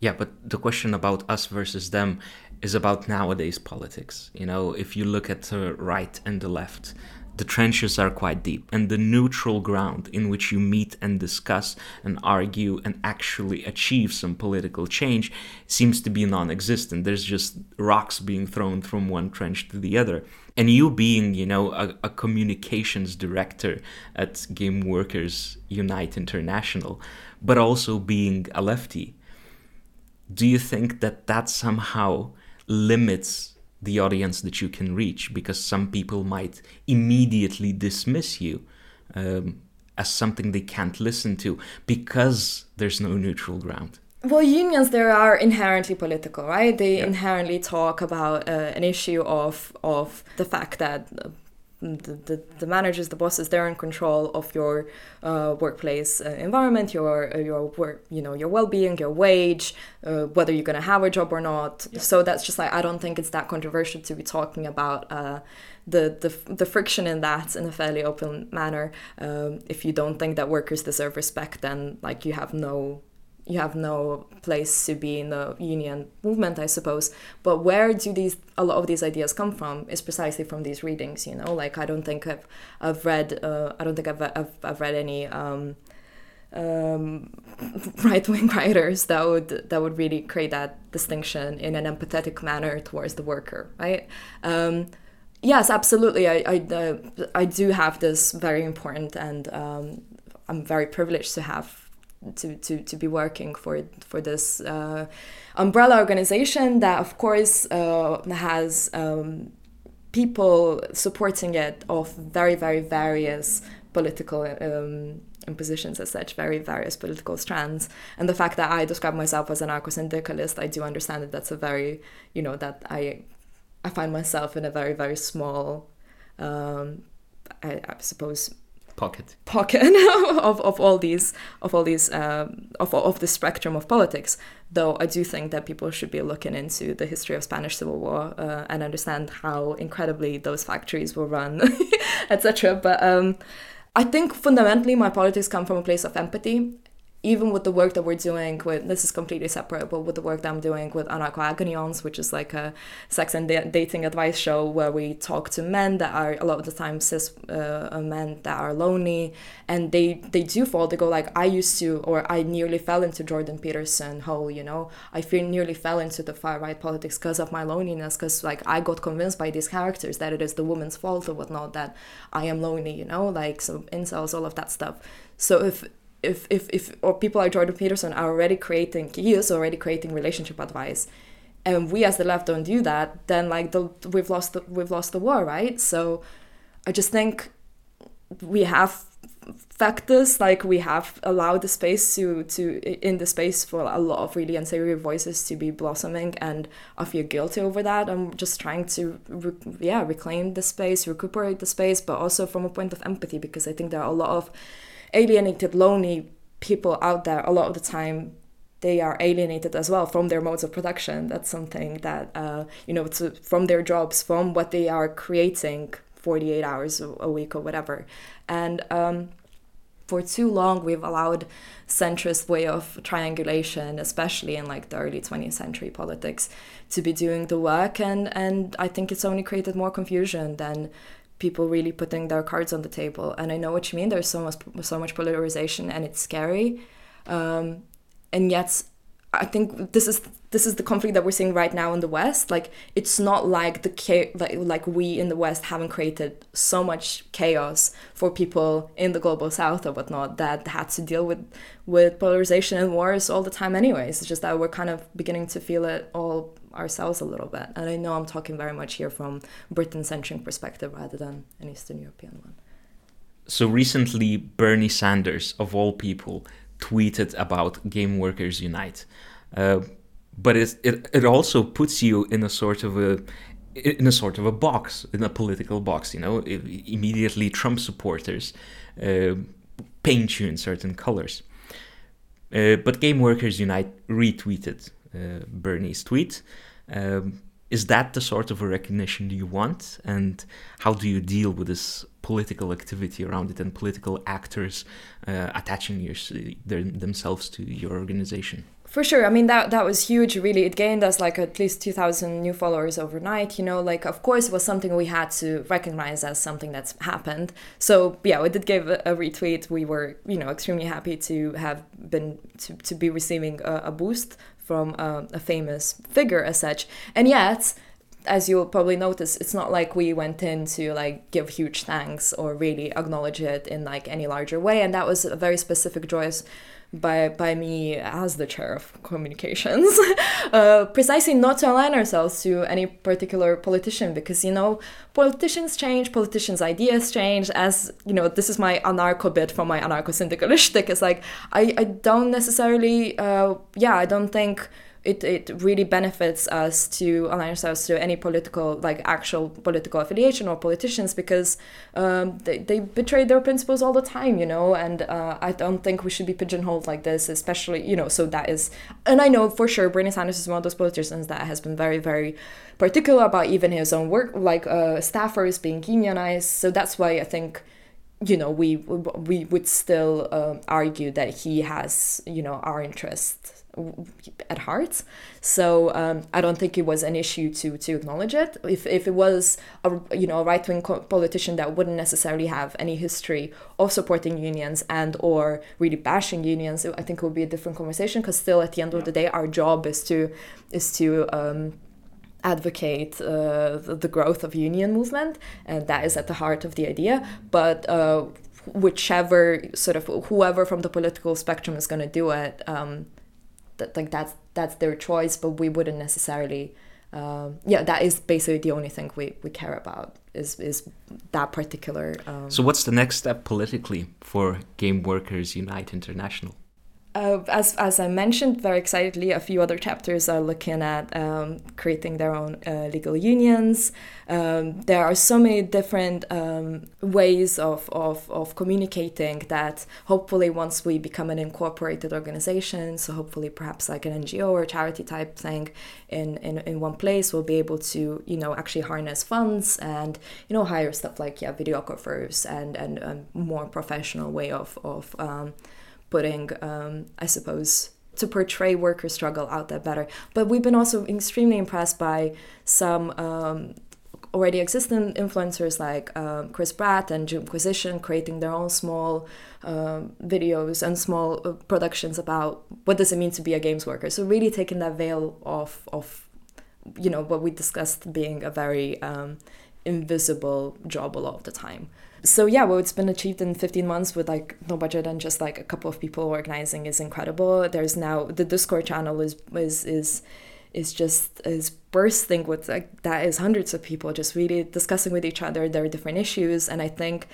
Yeah, but the question about us versus them is about nowadays politics. You know, if you look at the right and the left, the trenches are quite deep, and the neutral ground in which you meet and discuss and argue and actually achieve some political change seems to be non existent. There's just rocks being thrown from one trench to the other. And you being, you know, a, a communications director at Game Workers Unite International, but also being a lefty, do you think that that somehow limits the audience that you can reach because some people might immediately dismiss you um, as something they can't listen to because there's no neutral ground. Well, unions there are inherently political, right? They yeah. inherently talk about uh, an issue of of the fact that the, the, the, managers, the bosses, they're in control of your uh, workplace uh, environment, your your work, you know, your well-being, your wage, uh, whether you're gonna have a job or not. Yeah. So that's just like I don't think it's that controversial to be talking about uh, the the the friction in that in a fairly open manner. Um, if you don't think that workers deserve respect, then like you have no you have no place to be in the union movement, I suppose. But where do these a lot of these ideas come from? Is precisely from these readings. You know, like I don't think I've I've read uh, I don't think I've I've, I've read any. Um, um, right wing writers that would that would really create that distinction in an empathetic manner towards the worker, right? Um, yes, absolutely. I I, uh, I do have this very important, and um, I'm very privileged to have to, to, to be working for for this uh, umbrella organization that of course uh, has um, people supporting it of very very various political um, positions as such, very various political strands. And the fact that I describe myself as an anarcho-syndicalist, I do understand that that's a very, you know, that I, I find myself in a very, very small, um, I, I suppose, pocket pocket of, of all these of all these um, of of the spectrum of politics. Though I do think that people should be looking into the history of Spanish Civil War uh, and understand how incredibly those factories were run, etc. But um, I think fundamentally my politics come from a place of empathy even with the work that we're doing with this is completely separate but with the work that i'm doing with Anarcho Agony Aunts which is like a sex and da- dating advice show where we talk to men that are a lot of the time cis uh, men that are lonely and they they do fall they go like i used to or i nearly fell into jordan peterson hole you know? I feel nearly fell into the far right politics because of my loneliness because like i got convinced by these characters that it is the woman's fault or whatnot that i am lonely you know? Like so incels all of that stuff. So if if if if or people like Jordan Peterson are already creating he is already creating relationship advice. And we as the left don't do that then like the we've lost the we've lost the war right? So I just think we have factors like we have allowed the space to to in the space for a lot of really unsavory voices to be blossoming and I feel guilty over that. I'm just trying to re- yeah reclaim the space recuperate the space but also from a point of empathy because I think there are a lot of alienated, lonely people out there, a lot of the time they are alienated as well from their modes of production. That's something that, uh, you know, from their jobs, from what they are creating 48 hours a week or whatever. And um, for too long, we've allowed centrist way of triangulation, especially in like the early 20th century politics, to be doing the work. And, and I think it's only created more confusion than people really putting their cards on the table. And I know what you mean. There's so much so much polarization, and it's scary. Um, and yet, I think this is this is the conflict that we're seeing right now in the West. Like it's not like the like like we in the West haven't created so much chaos for people in the global South or whatnot that had to deal with with polarization and wars all the time. Anyways, it's just that we're kind of beginning to feel it all ourselves a little bit. And I know I'm talking very much here from Britain-centric perspective rather than an Eastern European one. So recently, Bernie Sanders, of all people, tweeted about Game Workers Unite. Uh, but it, it, it also puts you in a sort of a in a sort of a box, in a political box. You know, immediately Trump supporters uh, paint you in certain colors. Uh, but Game Workers Unite retweeted uh, Bernie's tweet, um, is that the sort of a recognition you want? And how do you deal with this political activity around it and political actors uh, attaching your, their, themselves to your organization? For sure. I mean that that was huge. Really, it gained us like at least two thousand new followers overnight. You know, like of course it was something we had to recognize as something that's happened. So yeah, we did give a, a retweet. We were you know extremely happy to have been to, to be receiving a, a boost from a, a famous figure as such. And yet, as you'll probably notice, it's not like we went in to like give huge thanks or really acknowledge it in like any larger way. And that was a very specific choice by by me as the chair of communications, uh, precisely not to align ourselves to any particular politician because you know politicians change, politicians' ideas change. As you know, this is my anarcho bit from my anarcho syndicalist shtick. It's like I I don't necessarily uh, yeah I don't think it, it really benefits us to align ourselves to any political like actual political affiliation or politicians because um, they, they betray their principles all the time you know? And uh, i don't think we should be pigeonholed like this especially you know so that is and i know for sure bernie sanders is one of those politicians that has been very very particular about even his own work like uh, staffers being unionized. So that's why i think you know we we would still uh, argue that he has you know our interest at heart. So um, I don't think it was an issue to to acknowledge it. If, if it was a you know a right wing politician that wouldn't necessarily have any history of supporting unions and or really bashing unions, I think it would be a different conversation. Because still, at the end of the day, our job is to is to um, advocate uh, the growth of union movement, and that is at the heart of the idea. But uh, whichever sort of whoever from the political spectrum is going to do it. Um, that like that's that's their choice but we wouldn't necessarily um, yeah that is basically the only thing we, we care about is is that particular um, so what's the next step politically for game workers unite international uh, as, as I mentioned very excitedly, a few other chapters are looking at um, creating their own uh, legal unions. Um, there are so many different um, ways of, of, of communicating that hopefully, once we become an incorporated organization, so hopefully, perhaps like an NGO or charity type thing in, in, in one place, we'll be able to, you know, actually harness funds and, you know, hire stuff like, yeah, videographers and, and a more professional way of, of um, putting, um, I suppose, to portray worker struggle out there better. But we've been also extremely impressed by some um, already existing influencers like um, Chris Bratt and Jimquisition creating their own small um, videos and small uh, productions about what does it mean to be a games worker. So really taking that veil off of, you know, what we discussed being a very um, invisible job a lot of the time so yeah what it's been achieved in 15 months with like no budget and just like a couple of people organizing is incredible. There's now the discord channel is is is is just is bursting with like that is hundreds of people just really discussing with each other their different issues. And i think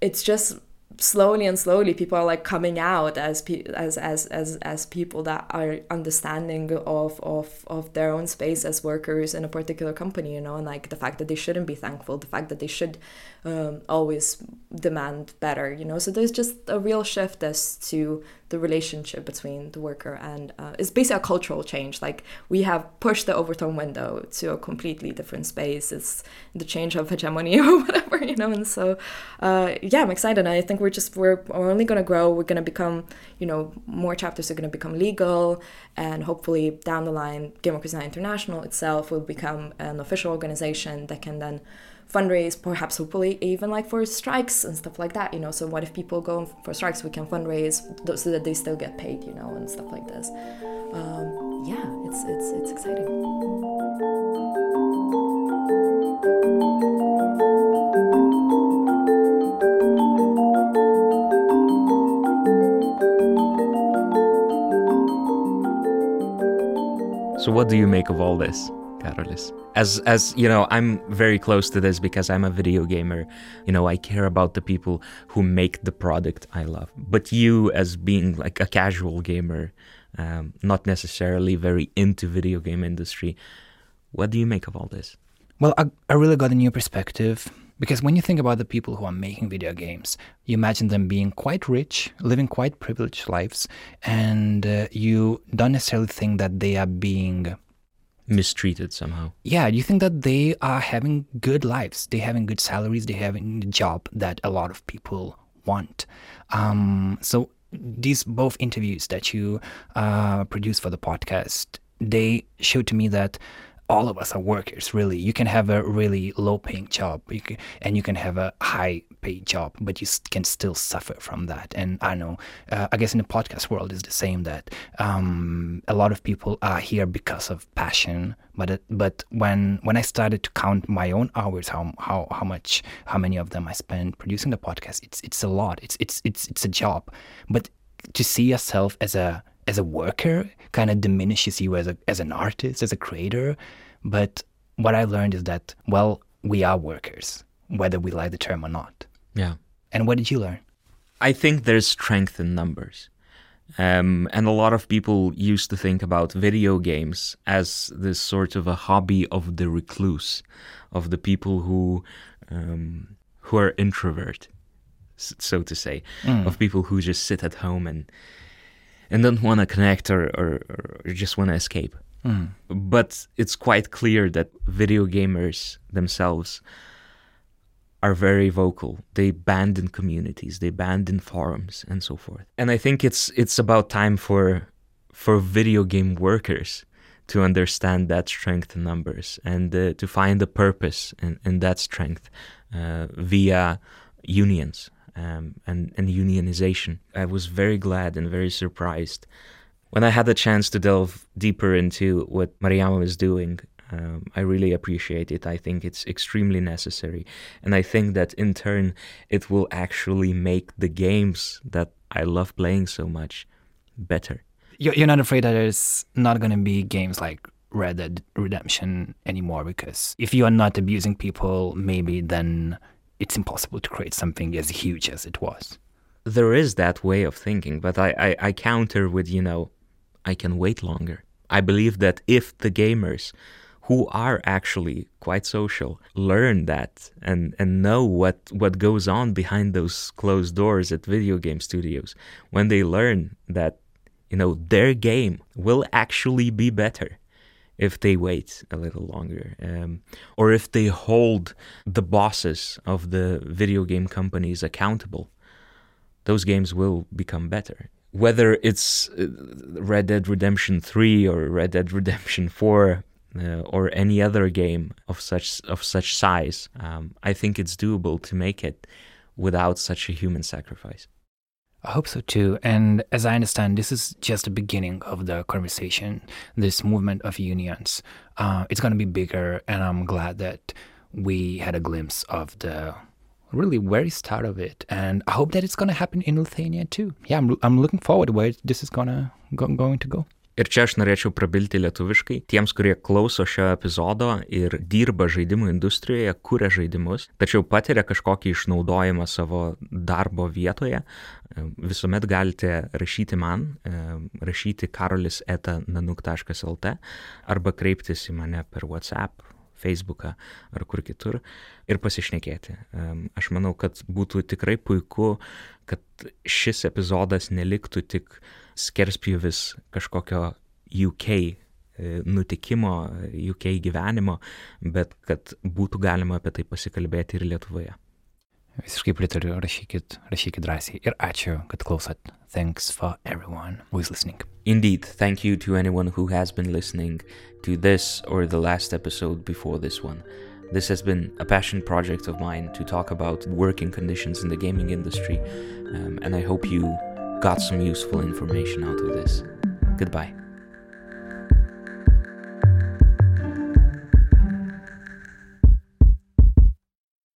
it's just slowly and slowly people are like coming out as pe- as as as as people that are understanding of of of their own space as workers in a particular company you know and like the fact that they shouldn't be thankful the fact that they should um, always demand better you know? So there's just a real shift as to the relationship between the worker and uh, it's basically a cultural change. Like we have pushed the Overton window to a completely different space. It's the change of hegemony or whatever you know? And so uh, yeah i'm excited. I think we're just we're, we're only going to grow. We're going to become you know more chapters are going to become legal. And hopefully down the line workers international itself will become an official organization that can then fundraise perhaps hopefully even like for strikes and stuff like that you know? So what if people go for strikes we can fundraise so that they still get paid you know and stuff like this. Um, yeah it's it's it's exciting. So what do you make of all this As as you know, I'm very close to this because I'm a video gamer. You know, I care about the people who make the product I love. But you, as being like a casual gamer, um, not necessarily very into video game industry, what do you make of all this? Well, I, I really got a new perspective because when you think about the people who are making video games, you imagine them being quite rich, living quite privileged lives, and uh, you don't necessarily think that they are being mistreated somehow. Yeah, you think that they are having good lives? They having good salaries. They having a job that a lot of people want. Um, so these both interviews that you uh, produce for the podcast, they show to me that all of us are workers really. You can have a really low paying job you can, and you can have a high paid job but you can still suffer from that. And i know uh, i guess in the podcast world is the same that um, a lot of people are here because of passion but it, but when when i started to count my own hours how how how much how many of them i spend producing the podcast it's it's a lot. It's it's it's it's a job. But to see yourself as a as a worker kind of diminishes you as a as an artist, as a creator. But what I learned is that well, we are workers, whether we like the term or not. Yeah. And what did you learn? I think there's strength in numbers. Um, and a lot of people used to think about video games as this sort of a hobby of the recluse, of the people who um, who are introvert, so to say, mm. of people who just sit at home and and don't want to connect or, or, or just want to escape. Mm. But it's quite clear that video gamers themselves are very vocal. They band in communities, they band in forums, and so forth. And I think it's it's about time for for video game workers to understand that strength in numbers and uh, to find a purpose in, in that strength uh, via unions um, and, and unionization. I was very glad and very surprised when I had the chance to delve deeper into what Marijam was doing. Um, I really appreciate it. I think it's extremely necessary. And I think that in turn, it will actually make the games that I love playing so much better. You're not afraid that there's not going to be games like Red Dead Redemption anymore because if you are not abusing people, maybe then it's impossible to create something as huge as it was. There is that way of thinking, but I, I, I counter with, you know, I can wait longer. I believe that if the gamers who are actually quite social learn that and, and know what, what goes on behind those closed doors at video game studios, when they learn that, you know, their game will actually be better if they wait a little longer, um, or if they hold the bosses of the video game companies accountable, those games will become better. Whether it's uh, Red Dead Redemption 3 or Red Dead Redemption 4 uh, or any other game of such of such size, um, I think it's doable to make it without such a human sacrifice. I hope so too. And as I understand, this is just the beginning of the conversation, this movement of unions. Uh, it's going to be bigger, and I'm glad that we had a glimpse of the really very start of it. And I hope that it's going to happen in Lithuania too. Yeah, I'm, I'm looking forward to where this is gonna go, going to go. Ir čia aš norėčiau prabilti lietuviškai tiems, kurie klauso šio epizodo ir dirba žaidimų industrijoje, kuria žaidimus, tačiau patiria kažkokį išnaudojimą savo darbo vietoje, visuomet galite rašyti man, rašyti karolis.nanuk.lt arba kreiptis į mane per WhatsApp, Facebooką ar kur kitur ir pasišnekėti. Aš manau, kad būtų tikrai puiku, kad šis epizodas neliktų tik skerspjūvis kažkokio UK nutikimo, UK gyvenimo, bet kad būtų galima apie tai pasikalbėti ir Lietuvoje. Visiškai pritariu, rašykit, rašykit drąsiai ir ačiū, kad klausot. Thanks for everyone who is listening. Indeed, thank you to anyone who has been listening to this or the last episode before this one. This has been a passion project of mine to talk about working conditions in the gaming industry, um, and I hope you got some useful information out of this. Goodbye.